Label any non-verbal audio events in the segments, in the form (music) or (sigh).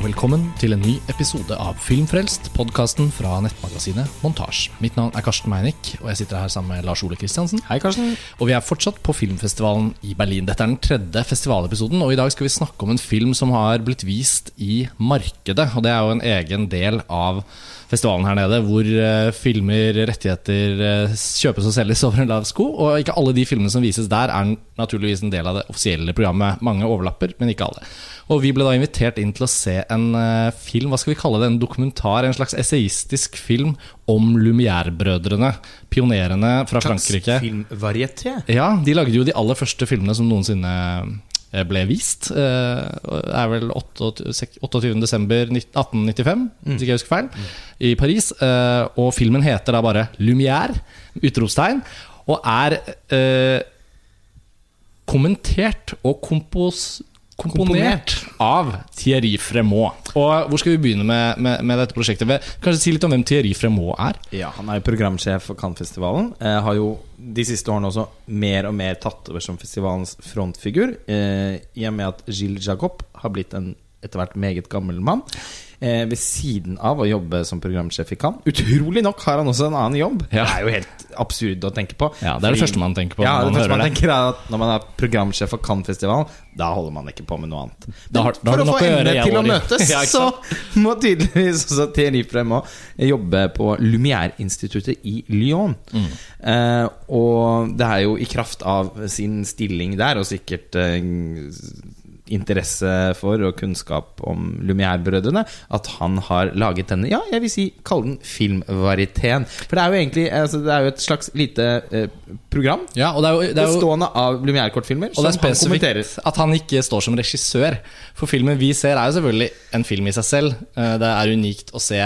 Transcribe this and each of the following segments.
og velkommen til en ny episode av Filmfrelst, podkasten fra nettmagasinet Montasj. Mitt navn er Karsten Meinick, og jeg sitter her sammen med Lars Ole Kristiansen. Hei, Karsten. Og vi er fortsatt på filmfestivalen i Berlin. Dette er den tredje festivalepisoden, og i dag skal vi snakke om en film som har blitt vist i markedet. Og det er jo en egen del av festivalen her nede, hvor uh, filmer, rettigheter uh, kjøpes og selges over en lav sko. Og ikke alle de filmene som vises der, er naturligvis en del av det offisielle programmet. Mange overlapper, men ikke alle. Og vi ble da invitert inn til å se en uh, film, hva skal vi kalle det, en dokumentar, en slags essayistisk film om Lumière-brødrene. Pionerene fra Frankrike. Filmvarieté. Ja, de lagde jo de aller første filmene som noensinne ble vist. Det er vel 28.12.1895, hvis ikke jeg husker feil, i Paris. Og filmen heter da bare 'Lumière', utropstegn, og er eh, kommentert og kompos komponert av Thierry Fremont. Og Hvor skal vi begynne med, med, med dette prosjektet? Kanskje si litt om hvem Thierry Fremont er? Ja, Han er jo programsjef for Cannes-festivalen. Eh, har jo de siste årene også mer og mer tatt over som festivalens frontfigur. Eh, I og med at Gilles Jacob har blitt en etter hvert meget gammel mann eh, ved siden av å jobbe som programsjef i Cannes. Utrolig nok har han også en annen jobb. Ja. Det er jo helt absurd å tenke på. Ja, Det er det første man tenker på. Ja, når det man første man hører det. tenker er at Når man er programsjef for Cannes-festivalen, da holder man ikke på med noe annet. Da har- da har for å få endene til å møtes, (laughs) Ja, så må tydeligvis også Thierry Fremont jobbe på Lumière-instituttet i Lyon. Mm. Eh, og det er jo i kraft av sin stilling der, og sikkert eh, interesse for og kunnskap om Lumière-brødrene, at han har laget denne, ja, jeg vil si, kall den filmvariteten For det er jo egentlig altså, Det er jo et slags lite eh, program Ja, og det er jo, det er jo bestående av Lumière-kortfilmer Og som det han kommenterer. at han ikke står som regissør. For filmen vi ser, er jo selvfølgelig en film i seg selv. Eh, Det er unikt å se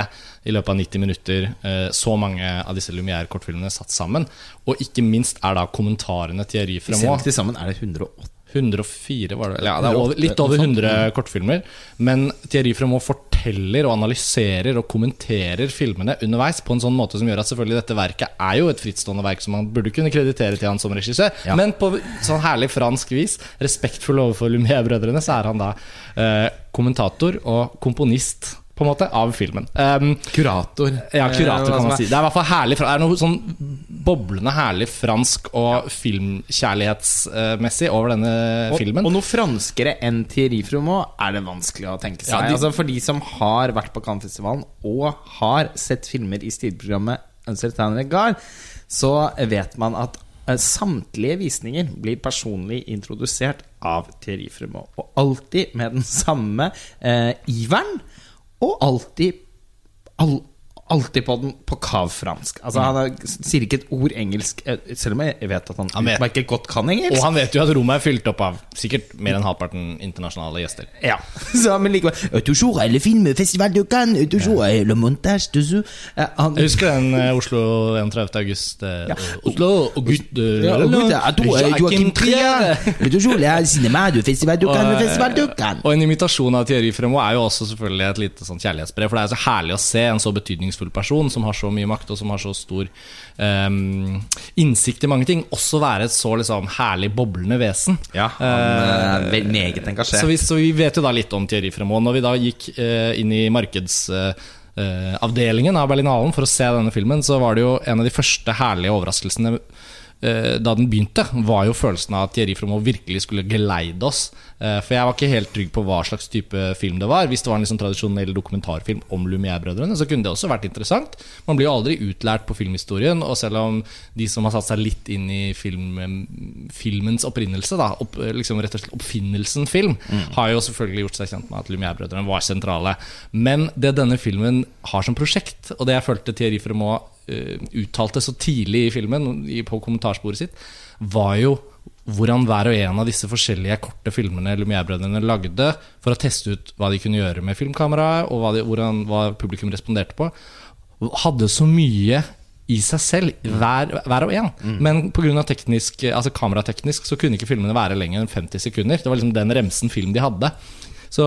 i løpet av 90 minutter eh, så mange av disse Lumière-kortfilmene satt sammen. Og ikke minst er da kommentarene til Thierry Fremont. til sammen er det 108. 104 var det? Ja, det er over, litt over 100 kortfilmer. Men Thierry Fremont forteller og analyserer og kommenterer filmene underveis på en sånn måte som gjør at selvfølgelig dette verket er jo et frittstående verk som man burde kunne kreditere til han som regissør. Ja. Men på sånn herlig fransk vis, respektfull overfor Lumière-brødrene, så er han da eh, kommentator og komponist. På en måte, av filmen. Um, Kurator. ja, Eh, kurator, kan man si. Det er i hvert fall herlig Det er noe sånn boblende herlig fransk og filmkjærlighetsmessig over denne Og, filmen. og noe franskere enn Thierry Fromot er det vanskelig å tenke seg. Ja, de- altså For de som har vært på Cannes-festivalen og har sett filmer i stilprogrammet Un certain regard, så vet man at eh, samtlige visninger blir personlig introdusert av Thierry Fremont. Og alltid med den samme eh, iveren, og alltid all, Alltid på den på kav fransk. Altså Han er, sier ikke et ord engelsk, eh, selv om jeg vet at han, Han utmerket godt kan engelsk. Og han vet jo at rommet er fylt opp av sikkert mer enn halvparten internasjonale gjester. Ja, (laughs) så, men likevel le film Festival de Cannes Toujours le montage toujours Eh, han, Jeg husker den eh, Oslo 31. august. Ja. Oslo Ja, Cannes Og en imitasjon av Thierry Fremont er jo også selvfølgelig et lite sånn kjærlighetsbrev. For det er så herlig å se en så betydningsfull person som har så mye makt, og som har så stor um, innsikt i mange ting, også være et så liksom herlig boblende vesen. Ja, han er meget engasjert. Så vi, så vi vet jo da litt om Thierry Fremont. Når vi da gikk uh, inn i markedsavdelingen av Berlinalen for å se denne filmen, så var det jo en av de første herlige overraskelsene eh, da den begynte, var jo følelsen av at Thierry Fremont virkelig skulle geleide oss. Eh, For jeg var ikke helt trygg på hva slags type film det var. Hvis det var en liksom tradisjonell dokumentarfilm om Lumière-brødrene, så kunne det også vært interessant. Man blir jo aldri utlært på filmhistorien, og selv om de som har satt seg litt inn i film, filmens opprinnelse, da, opp, liksom rett og slett oppfinnelsen film, har jo selvfølgelig gjort seg kjent med at Lumière-brødrene var sentrale. Men det denne filmen har som prosjekt, og det jeg følte Thierry eh, uttalte så tidlig i filmen, på kommentarsporet sitt, var jo hvordan hver og en av disse forskjellige korte filmene Lumière-brødrene lagde for å teste ut hva de kunne gjøre med filmkameraet, og hva, de, hvordan, hva publikum responderte på, hadde så mye i seg selv, hver, hver og en. Men pga. teknisk, altså kamerateknisk så kunne ikke filmene være lenger enn 50 sekunder. Det var liksom den remsen film de hadde. Så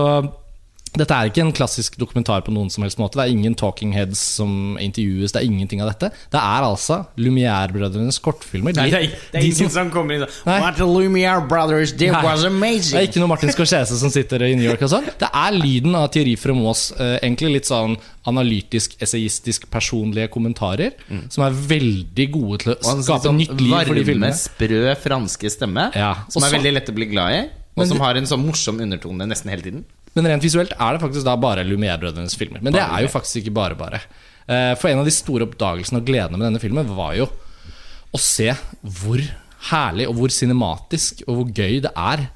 Dette er ikke en klassisk dokumentar på noen som helst måte. Det er ingen talking heads som intervjues. Det er ingenting av dette. Det er altså Lumière-brødrenes kortfilmer. De, Nei, det er, det er ingen som- som kommer inn og What the Lumière Brothers did was Det er ikke noe Martin Scorsese som sitter i New York og sånn. Det er lyden av Thierry Fremaux eh, egentlig litt sånn analytisk, essayistisk, personlige kommentarer. Som er veldig gode til å skape sånn nytt liv for de varme, filmene. sprø franske stemme, Ja, som er veldig lett å bli glad i, og som har en sånn morsom undertone nesten hele tiden. Men rent visuelt er det faktisk da bare Lumière-brødrenes filmer. Men det er jo faktisk ikke bare bare. Eh, For en av de store oppdagelsene og gledene med denne filmen var jo å se hvor herlig og hvor cinematisk og hvor gøy det er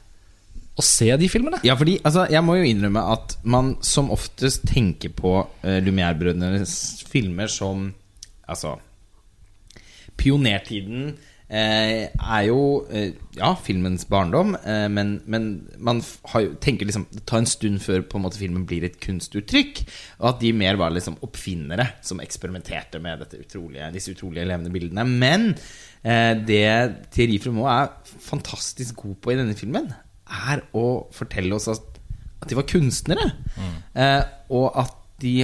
å se de filmene. Ja, fordi altså, Jeg må jo innrømme at man som oftest tenker på uh, Lumière-brødrenes filmer som Altså Pionertiden er jo eh, ja, filmens barndom, eh, men, men man har tenker liksom det tar en stund før på en måte filmen blir et kunstuttrykk. Og at de mer var liksom oppfinnere som eksperimenterte med dette utrolige, disse utrolige levende bildene. Men eh, det Thierry Fremaux er fantastisk god på i denne filmen, er å fortelle oss at, at de var kunstnere. Eh, og at de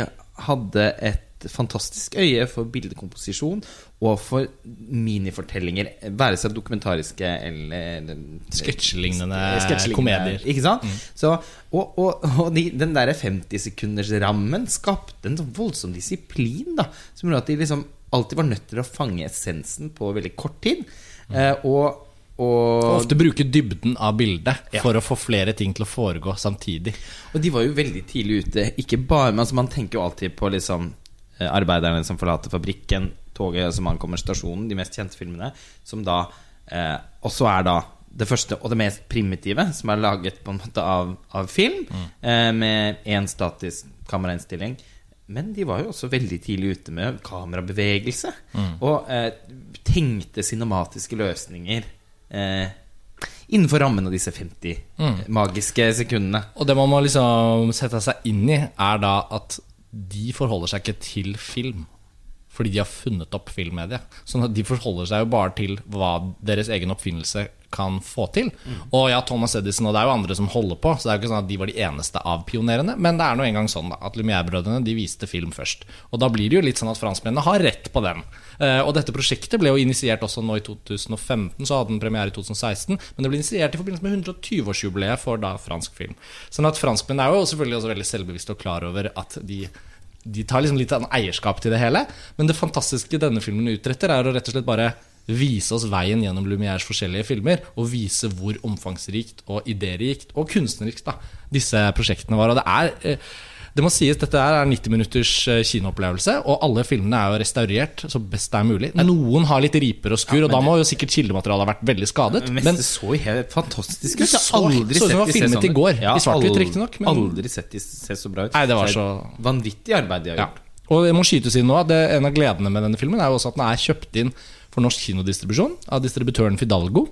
hadde et fantastisk øye for bildekomposisjon og for minifortellinger, være seg dokumentariske eller eller- Sketsjelignende komedier. Ikke sant? Så, og og, og de, den der 50-sekundersrammen skapte en sånn voldsom disiplin, da, som gjorde at de liksom alltid var nødt til å fange essensen på veldig kort tid. Eh, og, og ofte bruke dybden av bildet Ja. for å få flere ting til å foregå samtidig. Og de var jo veldig tidlig ute. Ikke bare, men altså Man tenker jo alltid på liksom eh, arbeiderne som forlater fabrikken, toget som ankommer stasjonen, de mest kjente filmene, som da eh, også er da det første og det mest primitive som er laget på en måte av, av film, eh, med én statisk kamerainnstilling. Men de var jo også veldig tidlig ute med kamerabevegelse. Og eh, tenkte cinematiske løsninger eh, innenfor rammen av disse 50 magiske sekundene. Og det man må liksom sette seg inn i, er da at de forholder seg ikke til film. Fordi de har funnet opp filmmediet. Sånn at de forholder seg jo bare til hva deres egen oppfinnelse kan få til. Og ja, Thomas Edison og det er jo andre som holder på, så det er jo ikke sånn at de var de eneste av pionerene. Men det er nå engang sånn da, at Lumière-brødrene de viste film først. Og da blir det jo litt sånn at franskmennene har rett på den. Eh, og dette prosjektet ble jo initiert også nå i 2015, så hadde den premiere i 2016. Men det ble initiert i forbindelse med 120-årsjubileet for da fransk film. Sånn at franskmennene er jo selvfølgelig også veldig selvbevisste og klar over at de de tar liksom litt eierskap til det hele. Men det fantastiske denne filmen utretter, er å rett og slett bare vise oss veien gjennom Lumières forskjellige filmer, og vise hvor omfangsrikt og idérikt og kunstnerikt da, disse prosjektene var. Og det er eh, det må sies, dette er 90 minutters eh, kinoopplevelse, og alle filmene er jo restaurert så best det er mulig. Noen har litt riper og skurr, og da må jo sikkert kildematerialet ha vært veldig skadet. Men Men det så helt fantastisk ut. Jeg aldri det var sett de se filmet sånn i ja, I svart-hvitt, aldri- riktignok, men- Aldri sett de se så bra ut. Nei, det var så- Vanvittig arbeid de har Ja. gjort. Og det må skytes inn nå at En av gledene med denne filmen er jo også at den er kjøpt inn for norsk kinodistribusjon av distributøren Fidalgo.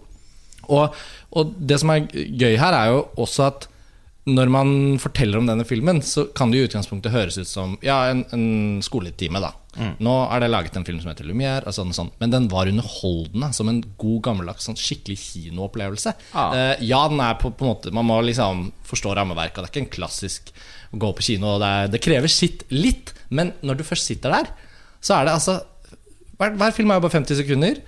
Og, og det som er gøy her, er jo også at når man forteller om denne filmen, så kan det i utgangspunktet høres ut som ja, en, en skoletime. da Nå er det laget en film som heter Lumière, og sånn og sånn. men den var underholdende som en god, gammeldags sånn skikkelig kinoopplevelse. Ja. Eh, ja, den er på, på en måte Man må liksom forstå rammeverket. Det er ikke en klassisk å gå på kino. Det, er, det krever sitt litt, men når du først sitter der, så er det altså Hver, hver film er jo bare 50 sekunder.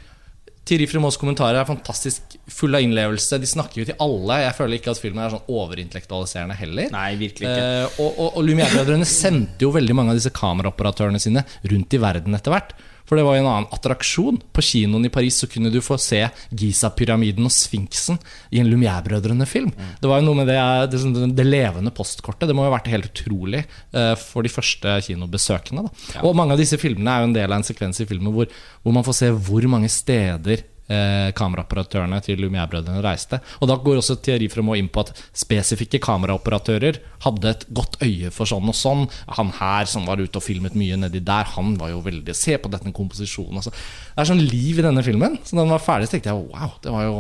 Thierry Fremaux kommentarer er fantastisk full av innlevelse. De snakker jo til alle. Jeg føler ikke at filmen er sånn overintellektualiserende heller. Nei, virkelig ikke. Eh, og og, og Lumière-brødrene sendte jo veldig mange av disse kameraoperatørene sine rundt i verden etter hvert. For det var jo en annen attraksjon. På kinoen i Paris så kunne du få se Giza-pyramiden og Sfinksen i en Lumière-brødrene-film. Det var jo noe med det, det, det levende postkortet. Det må jo ha vært helt utrolig eh, for de første kinobesøkende. Da. Og mange av disse filmene er jo en del av en sekvens i filmen hvor, hvor man får se hvor mange steder eh, kameraoperatørene til Lumière-brødrene reiste. Og da går også teori fra Moe inn på at spesifikke kameraoperatører hadde et godt øye for sånn og sånn. Han her som var ute og filmet mye nedi der, han var jo veldig Se på denne komposisjonen. Altså. Det er sånn liv i denne filmen. Så da den var ferdig, tenkte jeg wow, det var jo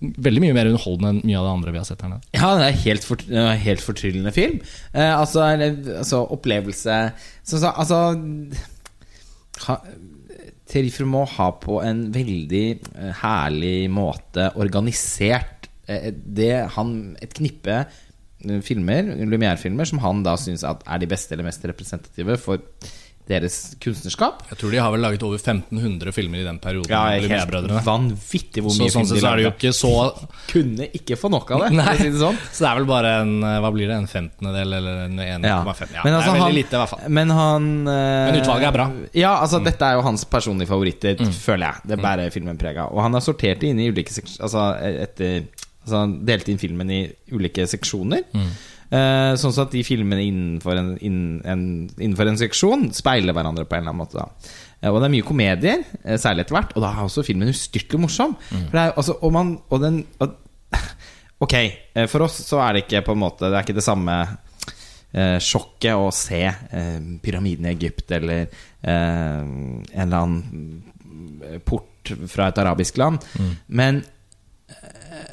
veldig mye mer underholdende enn mye av det andre vi har sett her nede. Ja, det er helt, fort, helt fortryllende film. Eh, altså, altså, opplevelse så, så, Altså ha, Thierry Frumont har på en veldig eh, herlig måte organisert eh, det han Et knippe eh, filmer, Lumière-filmer, som han da syns er de beste eller mest representative for deres kunstnerskap. Jeg tror de har vel laget over 1500 filmer i den perioden. Ja, med helt vanvittig hvor Så mye sånn film sett de så er det jo ikke så Kunne ikke få nok av det, Nei. si det sånn. (laughs) Så det er vel bare en Hva blir det? En femtendedel eller en 1,5? Ja. Ja. det altså, er veldig han- lite, i hvert fall. Men han uh, Men utvalget er bra. Ja, altså dette er jo hans personlige favoritter, Mm. føler jeg. Det bærer filmen preg av. Og han har sortert det inn i ulike seksjoner Altså, etter, altså han delte inn filmen i ulike seksjoner. Mm. Eh, sånn at de filmene innenfor en, innen en, innenfor en seksjon speiler hverandre på en eller annen måte. Eh, og det er mye komedier, eh, særlig etter hvert. Og da er også filmen ustyrtelig morsom. Mm. For det er, altså, og, man, og den og, (laughs) Ok, for oss så er det ikke på en måte Det er ikke det samme sjokket å se pyramiden i Egypt eller en eller annen port fra et arabisk land. Mm. Men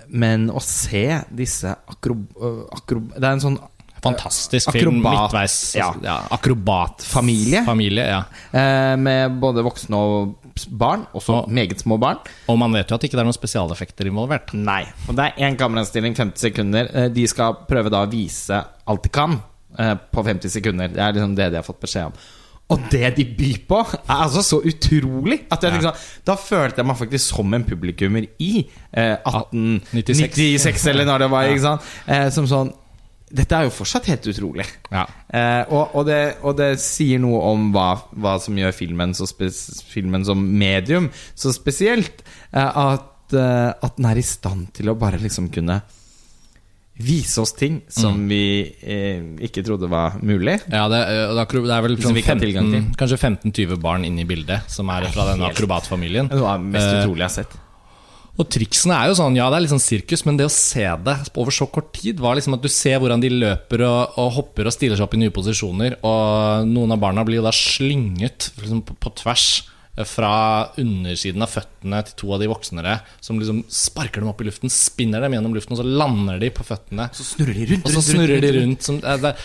Men å se disse akrob... akrob det er en sånn Fantastisk film. Akrobat. Midtveis. Ja. Ja. Akrobatfamilie. Familie. ja. eh, med både voksne og barn, også Og- meget små barn. Og man vet jo at ikke det er noen spesialeffekter involvert. Nei. Og det er én kamerainnstilling, 50 sekunder. Eh, De skal prøve da å vise alt de kan eh, på 50 sekunder. Det er liksom det de har fått beskjed om. Og det de byr på, er altså så utrolig at jeg liksom, Da følte jeg meg faktisk som en publikummer i eh, 1896, eller når det var. Ikke sant? Eh, som sånn Dette er jo fortsatt helt utrolig. Ja. Eh, og, og, det, og det sier noe om hva, hva som gjør filmen, så filmen som medium så spesielt. Eh, at, eh, at den er i stand til å bare liksom kunne vise oss ting som Mm. vi eh, ikke trodde var mulig. Ja, det, eh, det, er vel sånn vi ikke har tilgang 15, kanskje 15-20 barn inne i bildet som er fra denne akrobatfamilien. Det var mest utrolig jeg har sett. Og triksene er jo sånn, ja det er litt sånn sirkus, men det å se det over så kort tid, var liksom at du ser hvordan de løper og, og hopper og stiller seg opp i nye posisjoner, og noen av barna blir jo da slynget liksom på, på tvers eh, fra undersiden av føttene til to av de voksnere, som liksom sparker dem opp i luften, spinner dem gjennom luften, og så lander de på føttene. Så snurrer de rundt, Og så snurrer de rundt som, eh, det,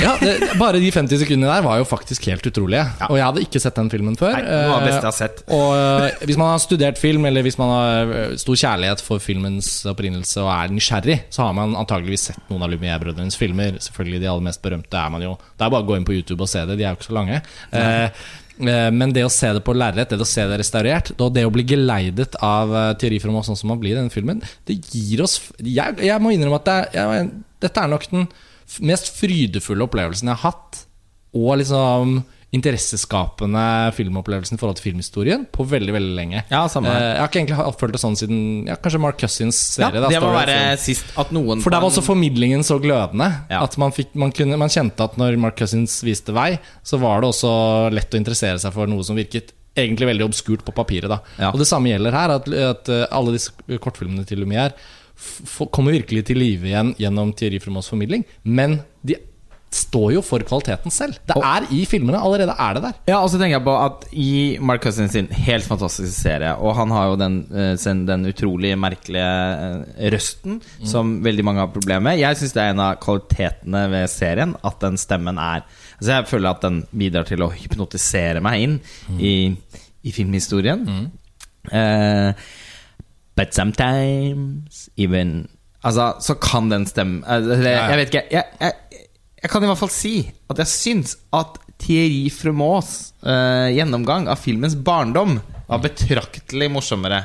ja, det, Bare de 50 sekundene der var jo faktisk helt utrolige. Og jeg hadde ikke sett den filmen før. Nei, det var det beste jeg Eh, har sett. og eh, hvis man har studert film, eller hvis man har eh, stor kjærlighet for filmens opprinnelse og er nysgjerrig, så har man antageligvis sett noen av Lumière-brødrenes filmer. Selvfølgelig De aller mest berømte er man jo Det er bare å gå inn på YouTube og se det, de er jo ikke så lange. Eh, eh, men det å se det på lerret, det å se det restaurert, og det å bli geleidet av teori fra Froment sånn som man blir i denne filmen, det gir oss Jeg, jeg må innrømme at det er, jeg, dette er nok den mest frydefulle opplevelsen jeg har hatt. Og liksom interesseskapende filmopplevelsen i forhold til filmhistorien på veldig veldig lenge. Ja, samme her. Eh, Jeg har ikke egentlig følt det sånn siden ja, kanskje Mark Cousins Ja, serie. da, det må være sist at noen For der var også formidlingen så glødende Ja. at man, fikk, man, kunne, man kjente at når Mark Cousins viste vei, så var det også lett å interessere seg for noe som virket egentlig veldig obskurt på papiret. Da. Ja. Og det samme gjelder her, at, at eh, alle disse kortfilmene til Lumière kommer virkelig til live igjen gjennom Thierry Frumonts formidling, men de står jo for kvaliteten selv. Det er i filmene, allerede er det der. Ja, og så tenker jeg på at i Mark Cousins sin helt fantastiske serie, og han har jo den, eh, den utrolig merkelige røsten røsten som veldig mange har problemer med. Jeg syns det er en av kvalitetene ved serien at den stemmen er Altså Jeg føler at den bidrar til å hypnotisere meg inn i, i filmhistorien. Eh, but sometimes even Altså, så kan den stemme eh, det, Ja, ja. Jeg vet ikke. Jeg, jeg, jeg kan i hvert fall si at jeg syns at Thierry Frumonts uh, gjennomgang av filmens barndom var betraktelig morsommere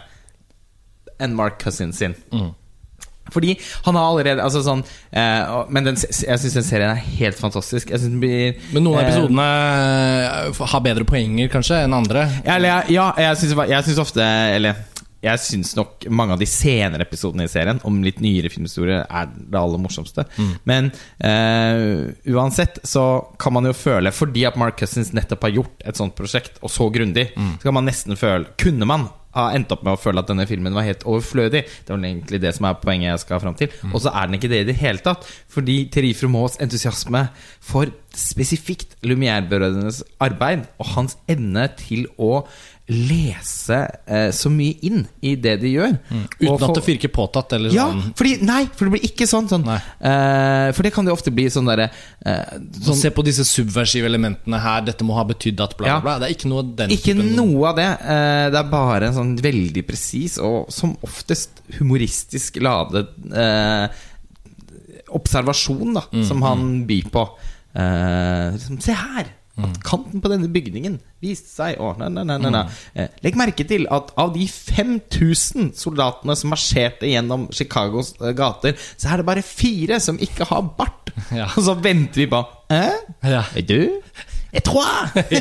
enn Mark Cousins sin. Fordi han har allerede altså sånn, eh, Men den, jeg syns den serien er helt fantastisk. Blir Men noen av eh, episodene eh, har bedre poenger, kanskje, enn andre. Ja, eller, ja jeg syns ofte Eller jeg syns nok mange av de senere episodene i serien om litt nyere filmhistorie, er det aller morsomste. Men eh, uansett så kan man jo føle Fordi at Mark Cousins nettopp har gjort et sånt prosjekt, og så grundig, så kan man nesten føle Kunne man ha endt opp med å føle at denne filmen var helt overflødig? Det var egentlig det som er poenget jeg skal fram til. Og så er den ikke det i det hele tatt. Fordi Terry Frumaas entusiasme for spesifikt Lumière-brødrenes arbeid og hans evne til å lese eh, så mye inn i det de gjør. Uten Og for- at det virker påtatt. Eller ja, sånn. fordi, nei, for det blir ikke sånn. sånn eh, for det kan det ofte bli sånn derre eh, sånn, Se på disse subversive elementene her. Dette må ha betydd at bla, Ja. bla, bla. Det er ikke noe av den Ikke typen- noe av det. Eh, det er bare en sånn veldig presis og som oftest humoristisk ladet eh, observasjon da som han byr på. Eh, liksom, Se her! At kanten på denne bygningen viste seg å, nei, nei, nei, nei, nei. Eh, Legg merke til at av de 5000 soldatene som marsjerte gjennom Chicagos eh, gater, så er det bare fire som ikke har bart. (laughs) Ja. Og så venter vi på Hæ? Ja. Er du? Jeg tror (laughs) (laughs) Det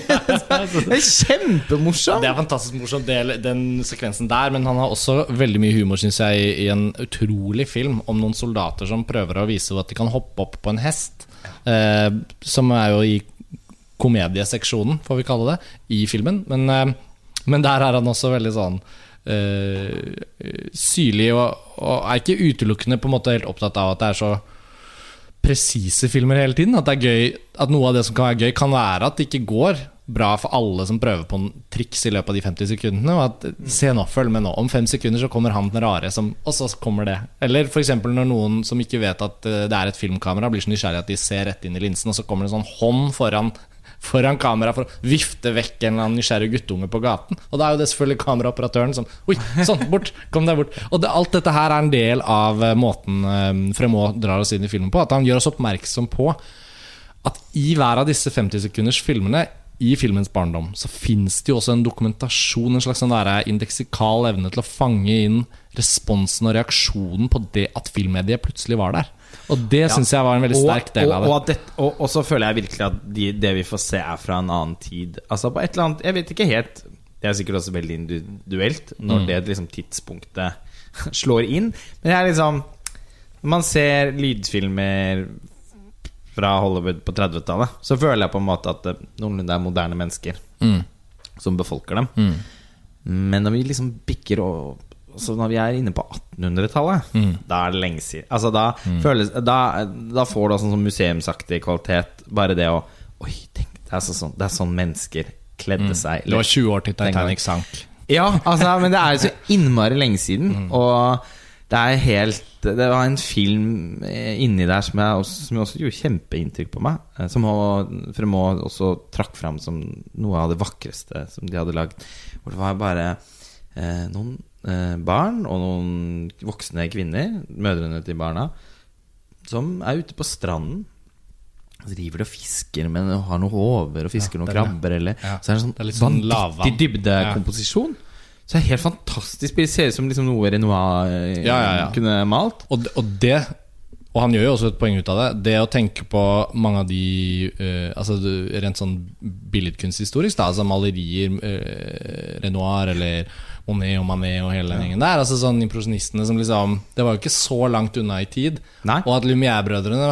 er kjempemorsomt! Det er fantastisk morsomt, den sekvensen der. Men han har også veldig mye humor, syns jeg, i en utrolig film om noen soldater som prøver å vise at de kan hoppe opp på en hest. Eh, som er jo i komedieseksjonen, får vi kalle det, i filmen. Men, eh, men der er han også veldig sånn uh, syrlig og, og er ikke utelukkende på en måte helt opptatt av at det er så presise filmer hele tiden. At, det er gøy, at noe av det som kan være gøy, kan være at det ikke går bra for alle som prøver på en triks i løpet av de 50 sekundene. Og at Se nå, følg med nå. Om fem sekunder så kommer han den rare, som, og så kommer det. Eller f.eks. når noen som ikke vet at eh, det er et filmkamera, blir så nysgjerrig at de ser rett inn i linsen, og så kommer det en sånn hånd foran Foran kamera for å vifte vekk en eller annen nysgjerrig guttunge på gaten. Og da er jo det selvfølgelig kameraoperatøren som Oi, sånn, bort! Kom deg bort. Og det, alt dette her er en del av eh, måten eh, Fremont drar oss inn i filmen på. At han gjør oss oppmerksom på at i hver av disse 50 sekunders filmene i filmens barndom så fins det jo også en dokumentasjon, en slags sånn der indeksikal evne til å fange inn responsen og reaksjonen på det at filmmediet plutselig var der. Og det syns jeg var en veldig sterk del av og, det. og, det, og, så føler jeg virkelig at de, det vi får se, er fra en annen tid. Altså på et eller annet Jeg vet ikke helt Det er sikkert også veldig individuelt når Mm. det liksom tidspunktet (laughs) slår inn. Men jeg er liksom Når man ser lydfilmer fra Hollywood på 30-tallet, så føler jeg på en måte at det noenlunde er moderne mennesker Mm. som befolker dem. Mm. Men når vi liksom bikker og så når vi er inne på 1800-tallet, Mm. da er det lenge siden. Altså da, føles, da, da får du sånn museumsaktig kvalitet. Bare det å Oi, tenk, det er, så sånn, det er sånn mennesker kledde seg. Det var 20 år til Titanic sank. Ja, altså, men det er jo så innmari lenge siden. Og det er helt Det var en film eh, inni der som, jeg også, som også gjorde kjempeinntrykk på meg. eh, Som Fremont også trakk fram som noe av det vakreste som de hadde lagd. Hvor det var bare eh, noen barn og noen voksne kvinner, mødrene til barna, som er ute på stranden. Så driver de og fisker, men har noen håver og fisker Ja, noen krabber. Eller, Ja, Så er det sånn det er litt sånn vanvittig dybdekomposisjon. Så det er helt fantastisk. Det ser ut som liksom noe Renoir eh, Ja, ja, ja. kunne malt. Og, og det Og han gjør jo også et poeng ut av det. Det å tenke på mange av de uh, Altså rent sånn billedkunsthistorisk, da, altså malerier, uh, Renoir eller Monet og Manet og hele den gjengen der. Altså sånn Impresjonistene som liksom Det var jo ikke så langt unna i tid. Nei. Og at Lumière-brødrene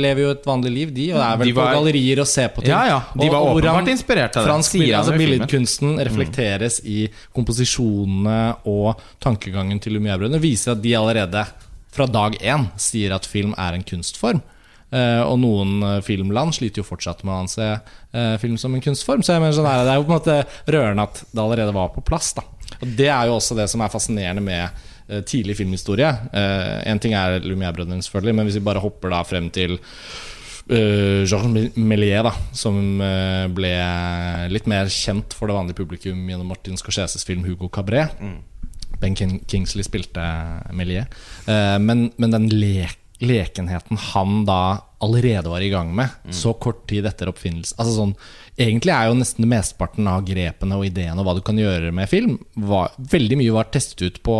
lever jo et vanlig liv, de. Og er vel var- på gallerier og ser på ting. Ja, ja. De var og hvordan åpenbart inspirert av det, Fransk sier altså billedkunsten reflekteres i komposisjonene og tankegangen til Lumière-brødrene. Viser at de allerede fra dag én sier at film er en kunstform. Eh, og noen eh, filmland sliter jo fortsatt med å anse eh, film som en kunstform. Så jeg mener sånn her, det er jo på en måte rørende at det allerede var på plass. Da. Og Det er jo også det som er fascinerende med tidlig filmhistorie. Én en ting er Lumière-brødrene, selvfølgelig, men hvis vi bare hopper da frem til Uh, Georges Méliès, da, som uh, ble litt mer kjent for det vanlige publikum gjennom Martin Scorseses film 'Hugo Cabret'. Ben King Kingsley spilte Méliès. Uh, men, men den le lekenheten han da allerede var i gang med, så kort tid etter oppfinnelse altså sånn, Egentlig er jo nesten mesteparten av grepene og ideene og hva du kan gjøre med film, var, veldig mye var testet ut på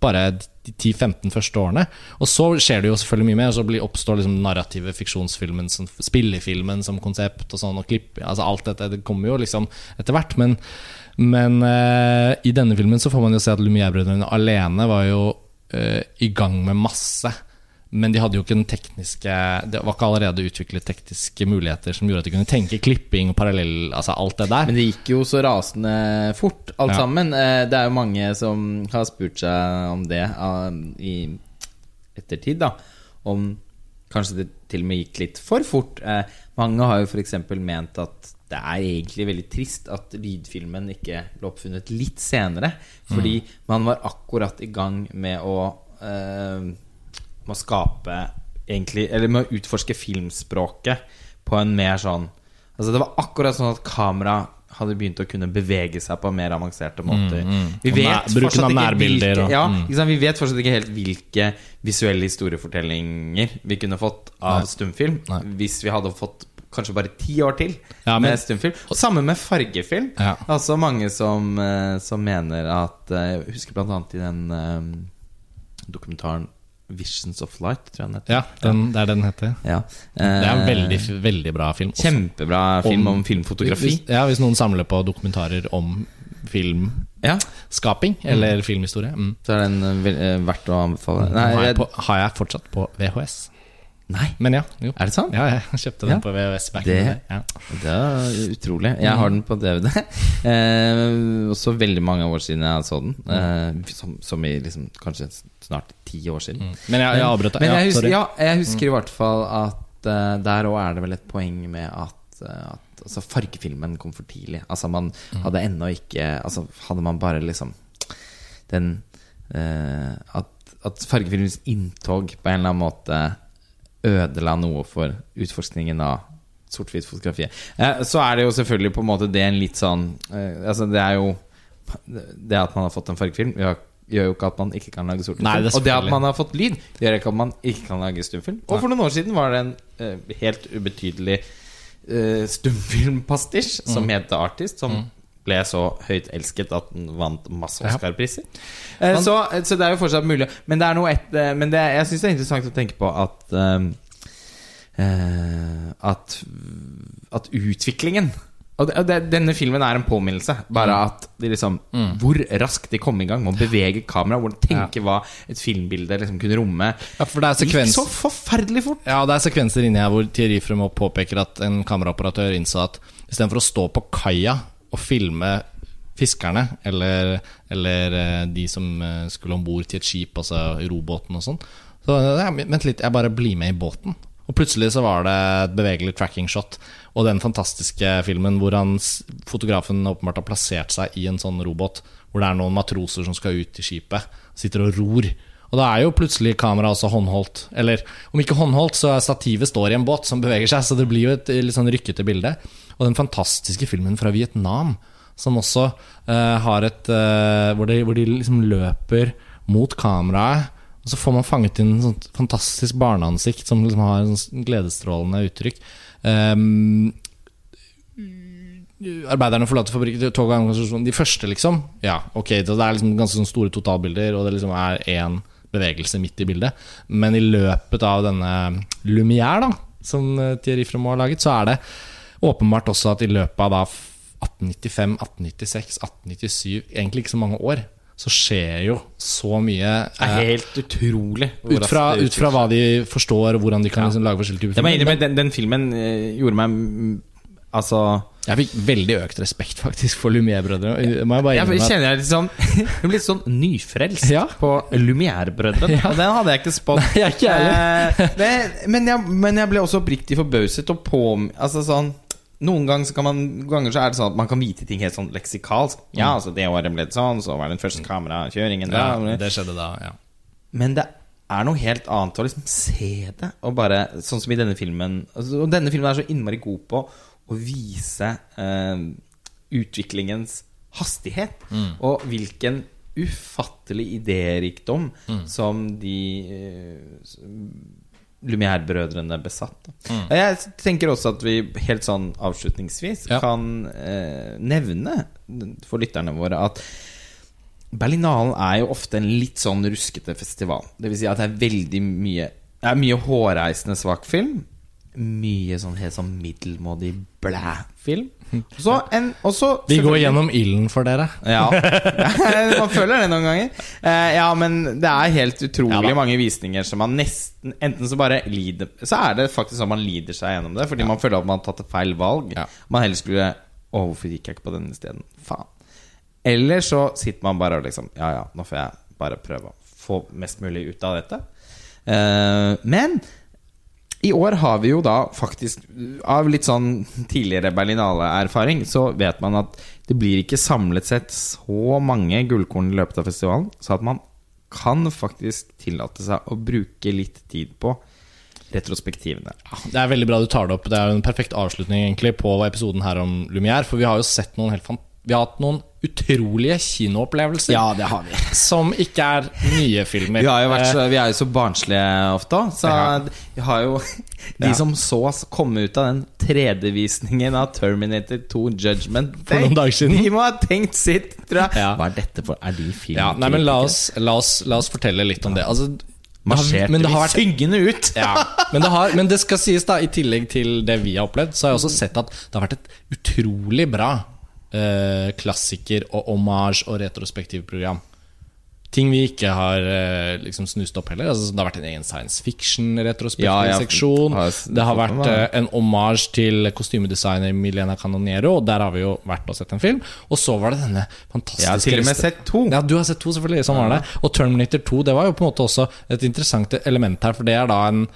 bare de 10-15 første årene. Og så skjer det jo selvfølgelig mye mer, og så blir, oppstår liksom narrative fiksjonsfilmen, som, spillefilmen som konsept og sånn, og klipp Altså alt dette det kommer jo liksom etter hvert. Men, men uh, i denne filmen så får man jo se at Lumière-brødrene alene var jo uh, i gang med masse. Men de hadde jo ikke den tekniske Det var ikke allerede utviklet tekniske muligheter som gjorde at de kunne tenke klipping og parallell Altså alt det der. Men det gikk jo så rasende fort, alt Ja. sammen. Eh, Det er jo mange som har spurt seg om det ah, i ettertid, da. Om kanskje det til og med gikk litt for fort. Eh, Mange har jo f.eks. ment at det er egentlig veldig trist at lydfilmen ikke ble oppfunnet litt senere. Fordi man var akkurat i gang med å eh, Med å skape egentlig Eller med å utforske filmspråket på en mer sånn Altså Det var akkurat sånn at kamera hadde begynt å kunne bevege seg på mer avanserte måter. Vi vet nær- bruken fortsatt ikke hvilke, ja, mm. sant? Vi vet fortsatt ikke helt hvilke visuelle historiefortellinger vi kunne fått av Nei. stumfilm Nei. hvis vi hadde fått kanskje bare ti år til Ja, men- med stumfilm. Samme med fargefilm. Ja. Også mange som, eh, som mener at eh, Jeg husker blant annet i den um, dokumentaren 'Visions of Light', tror jeg den heter. Ja, den, det er det den heter. Ja. Det er en Eh, veldig, veldig bra film. også. Kjempebra film om, Om- filmfotografi. Hvis, ja, hvis noen samler på dokumentarer om filmskaping Ja, eller filmhistorie. Mm. så er den eh, eh, verdt å anbefale. Nei, har, jeg, på, har jeg fortsatt på VHS. Nei, Men ja, jo. er det sant? Ja, jeg (laughs) kjøpte den Ja. på VHS back Det-. Ja. Det er utrolig. Jeg har den på DVD. (laughs) Eh, også veldig mange år siden jeg så den. Eh, som, som i liksom, kanskje snart ti år siden. Mm. Men jeg, jeg avbrøt deg. Men jeg Ja, jeg husker i hvert fall at uh, der òg er det vel et poeng med at, eh, at altså, fargefilmen kom for tidlig. Altså man hadde ennå ikke Altså hadde man bare liksom den uh, at, at fargefilmens inntog på en eller annen måte ødela noe for utforskningen av sort-hvitt-fotografiet. Eh, så er det jo selvfølgelig på en måte det en litt sånn eh, Altså det er jo Det at man har fått en fargefilm, gjør, gjør jo ikke at man ikke kan lage sort-hvitt-film. er Og det at man har fått lyd, gjør ikke at man ikke kan lage stumfilm. Og for noen år siden var det en eh, helt ubetydelig uh, stumfilmpastisj som Mm. het The Artist, som ble så høyt elsket at den vant masse Oscar-priser. Eh, så, så det er jo fortsatt mulig. Men det er noe et, eh, Men det, jeg syns det er interessant å tenke på at eh, eh, At At utviklingen og det, det, Denne filmen er en påminnelse. Bare Mm. at de liksom Hvor raskt de kom i gang med å bevege kameraet. Hvor tenke tenker hva et filmbilde liksom kunne romme. Ja, for det er Gikk så forferdelig fort. Ja, det er sekvenser inni her hvor Thierry Fremont påpeker at en kameraoperatør innså at istedenfor å stå på kaia og filme fiskerne, eller, eller eh, de som eh, skulle om bord til et skip, altså i robåten og sånn Så ja, vent litt, jeg bare blir med i båten. Og plutselig så var det et bevegelig tracking shot og den fantastiske filmen hvor han, fotografen åpenbart har plassert seg i en sånn robåt hvor det er noen matroser som skal ut til skipet, sitter og ror. Og da er jo plutselig kameraet også håndholdt. Eller om ikke håndholdt, så er stativet står i en båt som beveger seg, så det blir jo et litt sånn rykkete bilde. Og den fantastiske filmen fra Vietnam, som også uh, har et uh, hvor, de, hvor de liksom løper mot kameraet. Og så får man fanget inn et sånt fantastisk barneansikt som liksom har en sånn gledesstrålende uttrykk. Um, Arbeiderne forlater fabrikken, De første, liksom. Ja, ok, Det er liksom ganske sånn store totalbilder, og det liksom er én bevegelse midt i bildet. Men i løpet av denne Lumière, da, som eh, Thierry Fremont har laget, så er det åpenbart også at i løpet av da 1895, 1896, 1897, egentlig ikke så mange år, så skjer jo så mye Det er eh, helt utrolig. ut, fra, ut fra hva de forstår, hvordan de kan liksom lage forskjellige typer filmer. den, den filmen eh, gjorde meg Altså Jeg fikk veldig økt respekt faktisk for Lumière-brødrene. Må jeg bare Jeg innrømme at- kjenner jeg litt sånn (laughs) Jeg blir litt sånn nyfrelst Ja. på Lumière-brødrene. Og den hadde jeg ikke spådd. Nei, (laughs) jeg ikke. Eh, (laughs) det- men, jeg, men jeg ble også oppriktig forbauset og på Altså sånn noen ganger, så kan man, ganger så er det sånn at man kan vite ting helt sånn leksikalsk. Ja, altså det året ble det sånn, så var den første kamerakjøringen da. Ja, det skjedde da, ja. Men det er noe helt annet å liksom se det. Og bare, sånn som i denne filmen altså, Og denne filmen er så innmari god på å vise eh, utviklingens hastighet. Og hvilken ufattelig idérikdom som de eh, Lumière-brødrene besatt. Mm. Jeg tenker også at vi helt sånn avslutningsvis Ja. kan eh, nevne for lytterne våre at Berlinalen er jo ofte en litt sånn ruskete festival. Det vil si at det er veldig mye Det er mye hårreisende svak film. Mye sånn helt sånn middelmådig blæ-film. Så Vi går gjennom ilden for dere. ja. (laughs) (laughs) man føler det noen ganger. Eh, ja, men det er helt utrolig Ja mange visninger som man nesten Enten så bare lider Så er det faktisk sånn man lider seg gjennom det, fordi man føler at man har tatt et feil valg. Ja. Man heller skulle Å, hvorfor gikk jeg ikke på denne isteden? Faen. Eller så sitter man bare og liksom Ja, ja, nå får jeg bare prøve å få mest mulig ut av dette. Eh, men i år har vi jo da faktisk, av litt sånn tidligere Berlinale-erfaring, så vet man at det blir ikke samlet sett så mange gullkorn i løpet av festivalen, så at man kan faktisk tillate seg å bruke litt tid på retrospektivene. Det er veldig bra du tar det opp. Det er jo en perfekt avslutning egentlig på episoden her om Lumière. For vi har jo sett noen helt fan Vi har hatt noen utrolige kinoopplevelser Ja, det har vi. (laughs) som ikke er nye filmer. Vi, har jo vært Eh, så, vi er jo så barnslige ofte òg, så vi har jo (laughs) De som så oss komme ut av den 3D-visningen av Terminator 2 Judgment For noen dager siden. De må ha tenkt sitt, tror jeg. Ja. Hva er dette for Er de film? ja, nei, men la oss, la, oss, la oss fortelle litt om det. Altså, Marsjerte men det har vært syngende ut? ja, men, det har, men det skal sies, da i tillegg til det vi har opplevd, så har jeg også sett at det har vært et utrolig bra eh, klassiker- og homage og retrospektivprogram. Ting vi ikke har eh, liksom snust opp heller. Altså, det har vært en egen science fiction-retrospektivseksjon. Ja, det har vært eh, en homage til kostymedesigner Milena Canoniero, og der har vi jo vært og sett en film. Og så var det denne fantastiske Jeg har til og med sett to. ja, du har sett to, selvfølgelig. Sånn var det. Og Terminator 2 det var jo på en måte også et interessant element her, for det er da en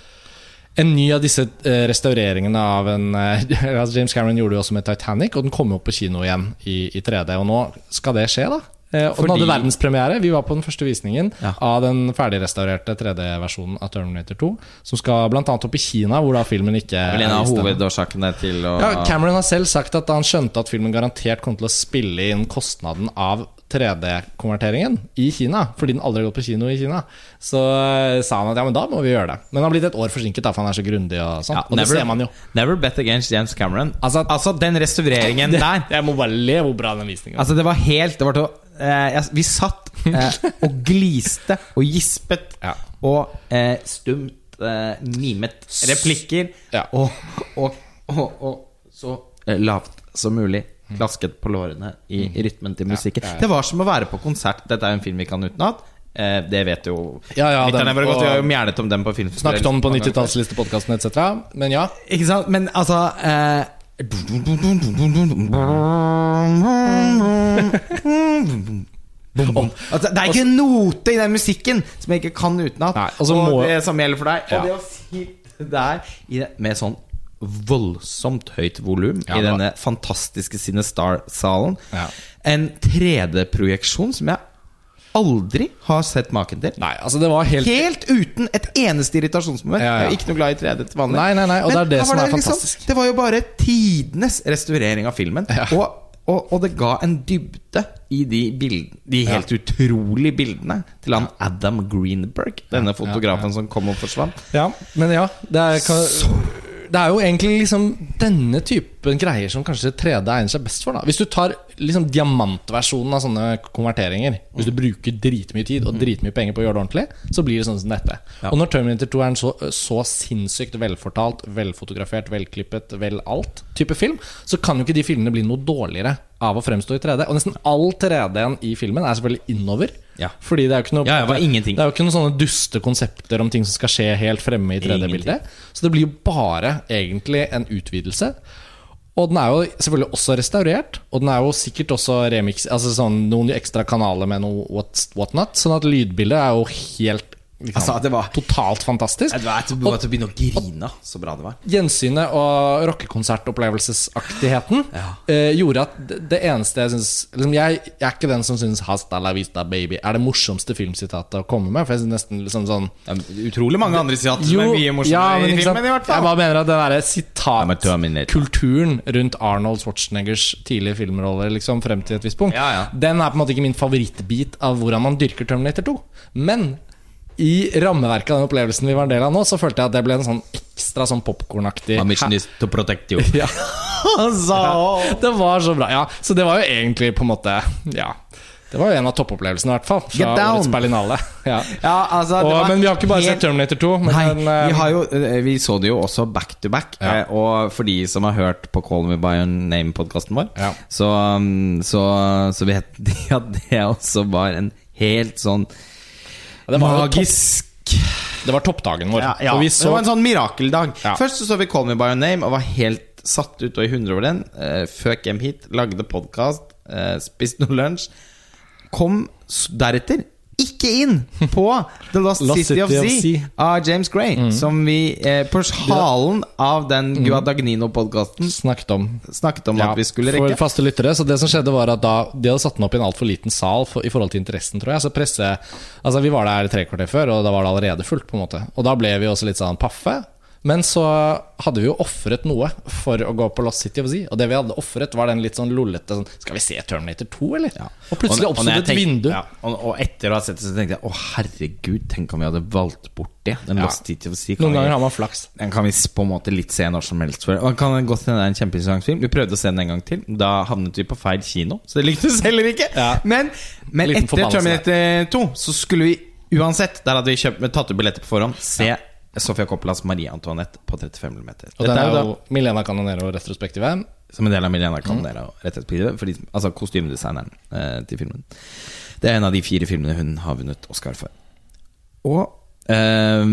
en ny av disse eh, restaureringene av en eh, (laughs) altså James Cameron gjorde jo også med Titanic, og den kom jo på kino igjen i, i 3D. Og nå skal det skje, da. Og og den hadde verdenspremiere. Vi var på den første visningen Ja. av den ferdigrestaurerte 3D-versjonen av Terminator 2. Som skal bl.a. opp i Kina, hvor da filmen ikke er en av hovedårsakene til å Ja, Cameron har selv sagt at han skjønte at filmen garantert kom til å spille inn kostnaden av 3D-konverteringen i Kina, fordi den aldri har gått på kino i Kina. Så eh, sa han at ja, men da må vi gjøre det. Men han har blitt et år forsinket, da, for han er så grundig. Og sånn Ja, Og det ser man jo. Never bet against James Cameron. Altså- Altså, den restaureringen (laughs) der Jeg må bare le hvor bra den visningen Altså, det var helt det var til, eh, Vi satt eh, og gliste og gispet Ja. og eh, stumt eh, mimet replikker Ja. og, og, og, og så eh, lavt som mulig klasket på lårene i, i rytmen til musikken. Det var som å være på konsert. Dette er jo en film vi kan utenat. Eh, det vet jo Ja, ja, den- og, godt. Vi har jo mjernet om dem på film. Snakket om den på 90-tallslistepodkasten etc. Men ja. Ikke sant? Men altså eh, (laughs) altså, Det er ikke en note i den musikken som jeg ikke kan utenat. Altså og må- det samme gjelder for deg. Ja. Og det å sitte der det, med sånn voldsomt høyt volum Ja, i denne fantastiske Cinestar-salen. Ja. En 3D-projeksjon som jeg aldri har sett maken til. Nei, altså det var helt Helt uten et eneste irritasjonsmoment. Ja, ja. Jeg er ikke noe glad i 3D til vanlig. Nei, nei, nei, og det er det som det er liksom- fantastisk. Det var jo bare tidenes restaurering av filmen. Ja. Og, og, og det ga en dybde i de, bildene, de helt utrolige bildene til han Adam Greenberg. Denne fotografen som kom og forsvant. Ja, men ja det er, kan, det er jo egentlig liksom denne typen greier som kanskje 3D egner seg best for. da Hvis du tar liksom diamantversjonen av sånne konverteringer Hvis du bruker dritmye tid og dritmye penger på å gjøre det ordentlig, så blir det sånn som dette. Og når Terminator 2 er en så, så sinnssykt velfortalt, velfotografert, velklippet, vel alt type film, så kan jo ikke de filmene bli noe dårligere av å fremstå i 3D. Og nesten all 3D-en i filmen er selvfølgelig innover. Ja. Fordi det er jo ikke noe Ja, det. Det er jo ikke noen sånne duste konsepter om ting som skal skje helt fremme i 3D-bildet. Så det blir jo bare egentlig en utvidelse. Og den er jo selvfølgelig også restaurert, og den er jo sikkert også remix Altså sånn noen ekstra kanaler med noe what, whatnot. Sånn at lydbildet er jo helt liksom, Altså, det var- totalt fantastisk. Det vet, du var til å begynne å grine så bra det var. Gjensynet og rockekonsertopplevelsesaktigheten Ja. eh, gjorde at det, det eneste jeg syns liksom jeg, jeg er ikke den som syns 'Hasta la vista, baby' er det morsomste filmsitatet å komme med. For jeg synes nesten liksom sånn Ja, utrolig mange andre sitat som er mye morsommere men i filmen, i hvert fall. Jeg bare mener at den derre Ja, sitatkulturen rundt Arnold Schwarzeneggers tidlige filmroller liksom frem til et visst punkt, Ja, ja. den er på en måte ikke min favorittbit av hvordan man dyrker Terminator 2. Men i rammeverket av den opplevelsen vi var en del av nå, så følte jeg at det ble en sånn ekstra sånn popkornaktig mission is to protect you. (laughs) ja. Altså, Det var så bra. Ja, så det var jo egentlig på en måte Ja. Det var jo en av toppopplevelsene, i hvert fall. Fra Get down! årets Berlinale. Ja. Ja, altså, Og, men vi har ikke bare helt- sett Terminator 2. Men Nei, den, uh... vi, har jo, eh, vi så det jo også back to back. Ja. eh, Og for de som har hørt på Call Me By Your Name-podkasten vår, Ja. så, um, så, så vet de at det også var en helt sånn det magisk Det var toppdagen vår. ja, ja. Vi Det så var en sånn mirakeldag. Ja. Først så, så vi Call Me By Your Name og var helt satt ut og i hundre over den. Uh, føk hjem hit, lagde podkast, uh, spiste noe lunsj. Kom deretter ikke inn på The Lost, (laughs) Lost City, City of Sea av James Gray. Som vi eh, på halen av den Guadagnino-podkasten snakket om snakket om ja, at vi skulle for faste lyttere. Så det som skjedde var at da De hadde satt den opp i en altfor liten sal for, i forhold til interessen, tror jeg. Så presse Altså Vi var der tre kvarter før, og da var det allerede fullt. på en måte Og da ble vi også litt sånn paffe. Men så hadde vi jo ofret noe for å gå på Lost City of Z. Og det vi hadde ofret, var den litt sånn lollete sånn Skal vi se Terminator 2, eller? Og plutselig oppsto jeg et vindu. Ja, og, og etter å ha sett det, så tenkte jeg å herregud, tenk om vi hadde valgt bort det. Den Ja. Lost City of Z Noen vi- ganger har man flaks. Den kan vi på en måte litt se når som helst. For. Og kan godt hende det er en kjempeinteressant film. Vi prøvde å se den en gang til. Da havnet vi på feil kino, så det lyktes (laughs) heller ikke. Ja. Men, men etter Terminator 2 så skulle vi uansett Der hadde vi kjøpt, tatt ut billetter på forhånd. Se Sofia Coppolas Marie Antoinette på 35 mm. Og den er jo Milena Canonero retrospektive. Som en del av Milena Mm. De, som- altså kostymedesigneren eh, til filmen. Det er en av de fire filmene hun har vunnet Oscar for. Og eh,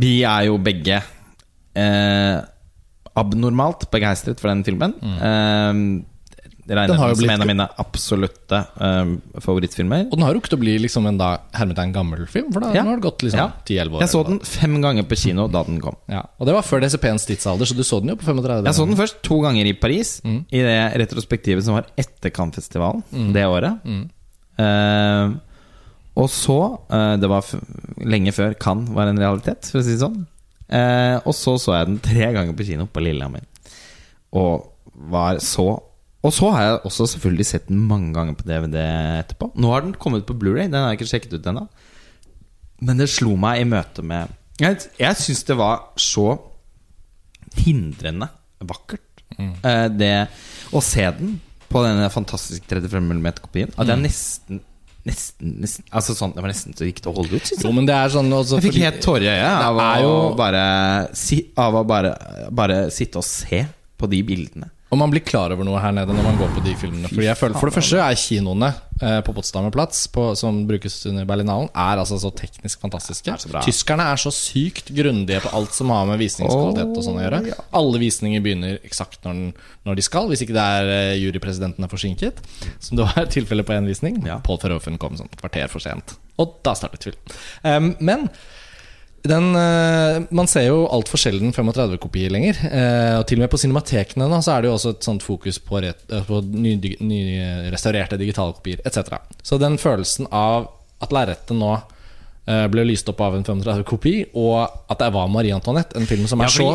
vi er jo begge eh, abnormalt begeistret for den filmen. Mm. det regner Mm. Den som en av mine absolutte um, favorittfilmer. Og den har rukket å bli liksom en da hermetegn gammel film, for da Ja. har det gått liksom Ja. 10-11 år. Jeg så den fem ganger på kino da den kom. Ja. Og det var før DCP-ens tidsalder, så du så den jo på 35. Jeg så den først to ganger i Paris, Mm. i det retrospektivet som var etter Cannes-festivalen det året. Mm. Uh, og så uh, Det var lenge før Cannes var en realitet, for å si det sånn. Uh, og så så jeg den tre ganger på kino på Lillehammer. Og var så Og så har jeg også selvfølgelig sett den mange ganger på DVD etterpå. Nå har den kommet på Blu-ray den har jeg ikke sjekket ut ennå. Men det slo meg i møte med Jeg, jeg syns det var så hindrende vakkert. Eh, det å se den på denne fantastiske 35 mm-kopien At jeg nesten Nesten, nesten Altså sånn Det var nesten så det gikk til å holde ut, Jo, jeg. men det er sånn Jeg fikk helt tårer i øyet av, å bare, si, av å bare, bare sitte og se på de bildene. Og man blir klar over noe her nede når man går på de filmene. Fordi jeg føler For det første er kinoene eh, på Potsdamer Platz, på, som brukes under Berlinalen, er altså så teknisk fantastiske. Er så. Tyskerne er så sykt grundige på alt som har med visningskvalitet og sånn å gjøre. Alle visninger begynner eksakt når, når de skal, hvis ikke det er eh, jurypresidenten er forsinket. Som det var (laughs) tilfellet på én visning. Ja. Paul Verhoeven kom sånn et kvarter for sent. Og da startet film. Um, men den, eh, man ser jo altfor sjelden 35-kopier lenger. Eh, og til og med på cinematekene da, så er det jo også et sånt fokus på, eh, på ny- nyrestaurerte digitale kopier etc. Så den følelsen av at lerretet nå ble lyst opp av en 35-kopi, og at det var Marie Antoinette, en film som er så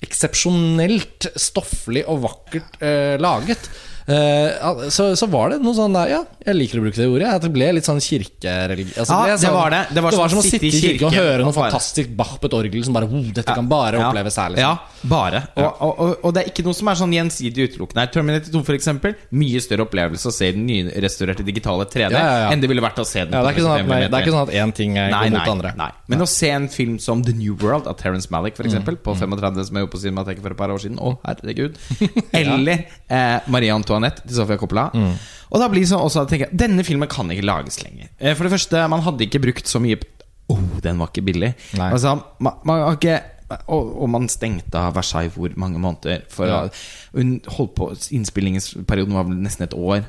eksepsjonelt stofflig og vakkert eh, laget. Eh, så, så var det noe sånn der Ja, jeg liker å bruke det ordet. Det ble litt sånn kirkereligion altså, Ja, sånn, det var det. Det var som å sitte i kirke og høre noe fantastisk Bach på et orgel som bare oh, Dette kan bare Ja. oppleves her. Liksom. Ja, bare. Og, og, og, og det er ikke noe som er sånn gjensidig utelukkende her. Terminator 2 for eksempel Mye større opplevelse å se den nyrestaurerte digitale 3D Ja, ja, ja. enn det ville vært å se den Ja, det, er ikke sånn at, 35 nei, det er ikke sånn at én ting går mot andre. nei. Men å se en film som The New World av Terence Malick for eksempel, Mm. på 35, som jeg gjorde på Cinemateket for et par år siden Å, herregud. (laughs) Eller eh, Marie Antoinette til Sofia Coppola. Mm. Og da blir det sånn også at jeg tenker Denne filmen kan ikke lages lenger. Eh, For det første, man hadde ikke brukt så mye Å, den var ikke billig. Altså, man, man har ikke og, og man stengte av Versailles hvor mange måneder? For Ja. Hun holdt på Innspillingsperioden var vel nesten et år.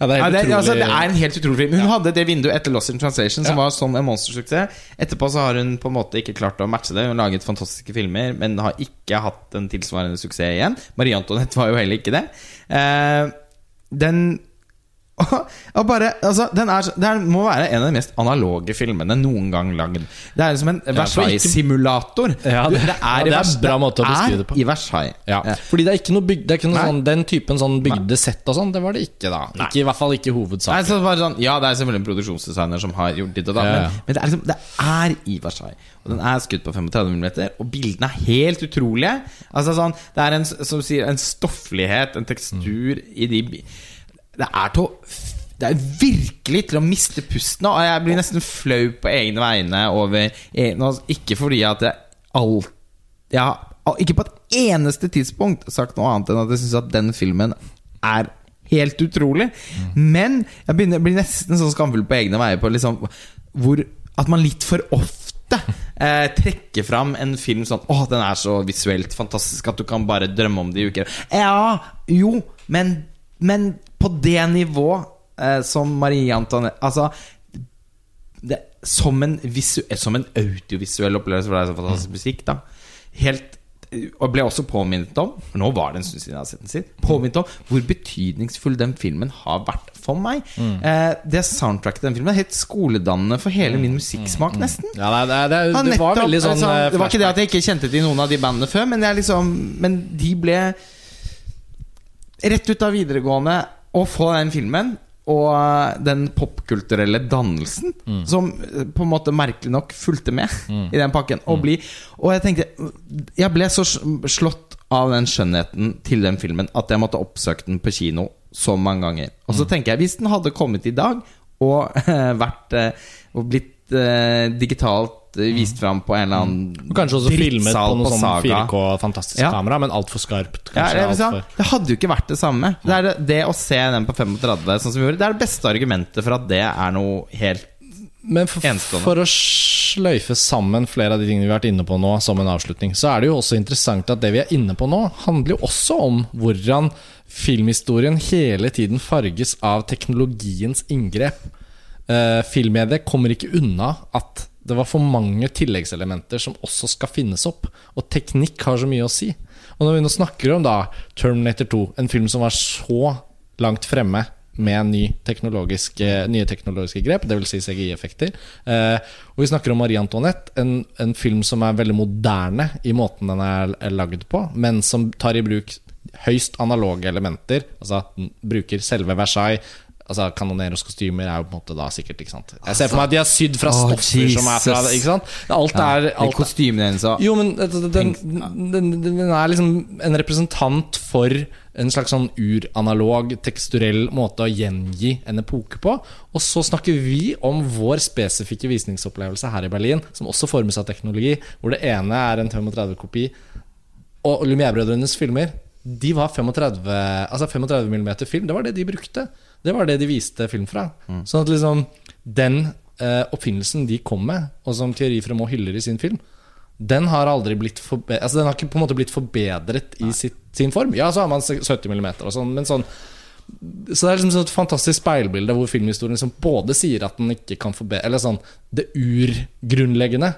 Ja, det er Ja, det, utrolig. altså, det er en helt utrolig film. Hun hadde det vinduet etter Lost in Translation som Ja. var som en monstersuksess. Etterpå så har hun på en måte ikke klart å matche det. Hun har laget fantastiske filmer, men har ikke hatt en tilsvarende suksess igjen. Marie Antoinette var jo heller ikke det. Eh, den og bare, altså, den er, det er, må være en av de mest analoge filmene noen gang lagd. Det er som en Versailles-simulator. Ja, det- ja, det er Vers- en bra måte å beskrive det på. i Versailles. Ja, fordi det er ikke noe, det er ikke noe sånn, Den typen sånn bygde sett og sånn, det var det ikke da. Ikke, I hvert fall ikke Nei, hovedsaken. så sånn, ja, det er selvfølgelig en produksjonsdesigner som har gjort ditt og datt, Ja, ja. men, men det, liksom, det er i Versailles. Og den er skutt på 35 mm, og bildene er helt utrolige. Altså sånn, Det er en, som sier, en stofflighet, en tekstur i de Det er til det er virkelig til å miste pusten av. Jeg blir nesten flau på egne vegne over altså, Ikke fordi at jeg alt Jeg har ikke på et eneste tidspunkt sagt noe annet enn at jeg syns at den filmen er helt utrolig. Men jeg begynner, blir nesten sånn skamfull på egne veier på liksom hvor At man litt for ofte eh, trekker fram en film sånn Å, den er så visuelt fantastisk at du kan bare drømme om det i uker. Ja, jo, men, men på det nivå eh, som Marie Antoinette Altså det, som, en visu, som en audiovisuell opplevelse, for det er så fantastisk musikk, da. Helt og ble også påminnet om for Nå var det en stund siden jeg har sett den sist. Påminnet om hvor betydningsfull den filmen har vært for meg. Eh, det soundtracket den filmen er helt skoledannende for hele min musikksmak, nesten. Ja, det, det, det, det var nettopp, veldig sånn altså, eh, Det var ikke det at jeg ikke kjente til noen av de bandene før, men, jeg liksom, men de ble Rett ut av videregående å få den filmen og eh, den popkulturelle dannelsen Mm. som eh, på en måte merkelig nok fulgte med i den pakken. Og, bli, og jeg tenkte Jeg ble så slått av den skjønnheten til den filmen at jeg måtte oppsøke den på kino så mange ganger. Og Mm. så tenker jeg, hvis den hadde kommet i dag og (laughs) vært eh, Og blitt eh, digitalt vist fram på en eller annen Og Kanskje også filmet på noe sånn 4K fantastisk Ja. kamera, men altfor skarpt. Ja, det, alt for... det hadde jo ikke vært det samme. Det, det, det å se den på 35 sånn som vi gjorde, det er det beste argumentet for at det er noe helt Men for, for å sløyfe sammen flere av de tingene vi har vært inne på nå, som en avslutning, så er det jo også interessant at det vi er inne på nå, handler jo også om hvordan filmhistorien hele tiden farges av teknologiens inngrep. Uh, Filmmediet kommer ikke unna at det var for mange tilleggselementer som også skal finnes opp. Og teknikk har så mye å si. Og når vi nå snakker om da Terminator 2, en film som var så langt fremme med ny teknologisk, eh, nye teknologiske grep, dvs. Si CGI-effekter. Eh, og vi snakker om Marie Antoinette, en, en film som er veldig moderne i måten den er, er lagd på, men som tar i bruk høyst analoge elementer. Altså bruker selve Versailles. Altså Kanoneros kostymer er jo på en måte da sikkert ikke sant Jeg ser for meg at de har sydd fra stoffer som er fra Ikke sant? Alt er, alt, kostymene hennes og jo, men den, den, den er liksom en representant for en slags sånn uranalog, teksturell måte å gjengi en epoke på. Og så snakker vi om vår spesifikke visningsopplevelse her i Berlin, som også formes av teknologi, hvor det ene er en 35-kopi. Og Lumière-brødrenes filmer De var 35 Altså 35 mm film, det var det de brukte. Det var det de viste film fra. Sånn at liksom den eh, oppfinnelsen de kom med, og som Thierry Fremont hyller i sin film, den har aldri blitt forbedret altså Den har ikke på en måte blitt forbedret i sitt, sin form. Ja, så har man 70 mm og sånn, men sånn så det er liksom sånn et fantastisk speilbilde hvor filmhistorien liksom både sier at den ikke kan forbedre Eller sånn det urgrunnleggende,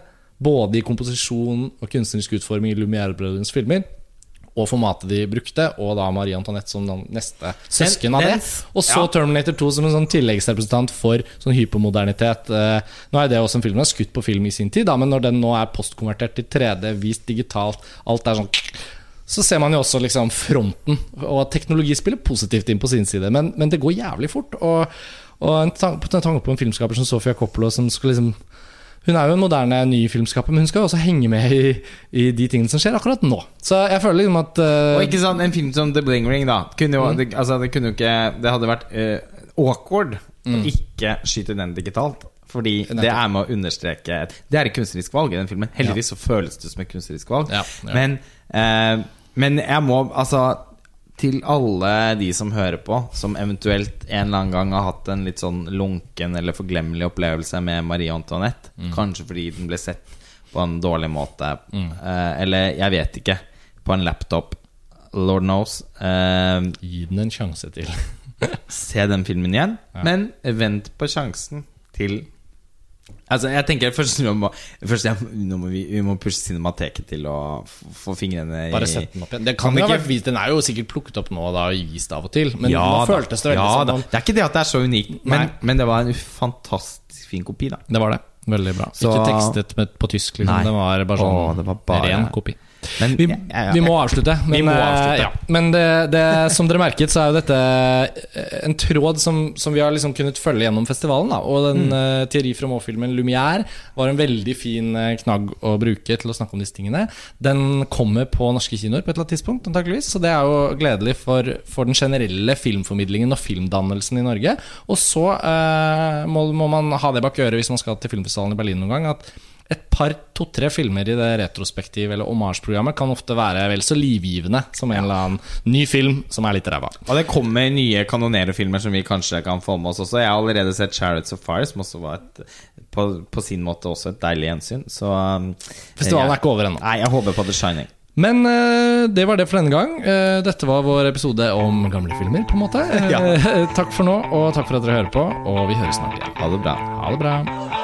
både i komposisjon og kunstnerisk utforming i Lumière-brødrenes filmer, og formatet de brukte, og da Marie Antoinette som den neste søsken av det. Og så ja. Terminator 2 som en sånn tilleggsrepresentant for sånn hypermodernitet. Eh, Nå er det også en film som er skutt på film i sin tid, da, men når den nå er postkonvertert til 3D, vist digitalt, alt er sånn så ser man jo også liksom fronten. Og teknologi spiller positivt inn på sin side, men, men det går jævlig fort. Og, og en tanke på, en filmskaper som Sofia Coppola, som skal liksom Hun er jo en moderne ny filmskaper, men hun skal også henge med i, i de tingene som skjer akkurat nå. Så jeg føler liksom at uh... Og ikke sånn, en film som The Bling Ring, da. Kunne jo, det, altså, det kunne jo ikke Det hadde vært uh, awkward å ikke skyte den digitalt. Fordi det er med å understreke Det er et kunstnerisk valg i den filmen. Heldigvis så føles det som et kunstnerisk valg. Ja, ja. Men, uh, men jeg må altså Til alle de som hører på, som eventuelt en eller annen gang har hatt en litt sånn lunken eller forglemmelig opplevelse med Marie Antoinette, kanskje fordi den ble sett på en dårlig måte, eh, eller jeg vet ikke, på en laptop, lord knows. Eh, Gi den en sjanse til. (laughs) se den filmen igjen, men vent på sjansen til Altså, jeg tenker først må, først jeg, nå må vi, vi må pushe Cinemateket til å få fingrene i Bare sette den opp igjen. Det Kan kan ikke- Den er jo sikkert plukket opp nå da og vist av og til, men ja, nå føltes det veldig ja, sånn. Det er ikke det at det er så unikt, men, men det var en fantastisk fin kopi, da. Det var det. Veldig bra. Så- Ikke tekstet med, på tysk, liksom. Det var bare sånn å, var bare- ren kopi. Men Vi, ja, ja, ja. vi må avslutte. Men, må eh, avslutte. Ja. men det, det, som dere merket, så er jo dette eh, en tråd som, som vi har liksom kunnet følge gjennom festivalen. Da. Og den Mm. eh, Thierry Fremont-filmen 'Lumière' var en veldig fin eh, knagg å bruke til å snakke om disse tingene. Den kommer på norske kinoer på et eller annet tidspunkt, antakeligvis. Så det er jo gledelig for, for den generelle filmformidlingen og filmdannelsen i Norge. Og så uh, må, må man ha det bak øret hvis man skal til filmfestivalen i Berlin noen gang. At et par, to-tre filmer i det retrospektive eller omarsprogrammet kan ofte være vel så livgivende som en eller annen ny film som er litt ræva. Og det kommer nye kanonerefilmer som vi kanskje kan få med oss også. Jeg har allerede sett 'Chariots of Fire', som også var et, på, på sin måte også et deilig gjensyn. Så um, Festivalen er ikke over ennå. Nei, jeg håper på The Shining. Men eh, det var det for denne gang. Eh, dette var vår episode om gamle filmer, på en måte. Eh, Ja. (laughs) takk for nå, og takk for at dere hører på. Og vi høres snart igjen. Ha det bra. Ha det bra.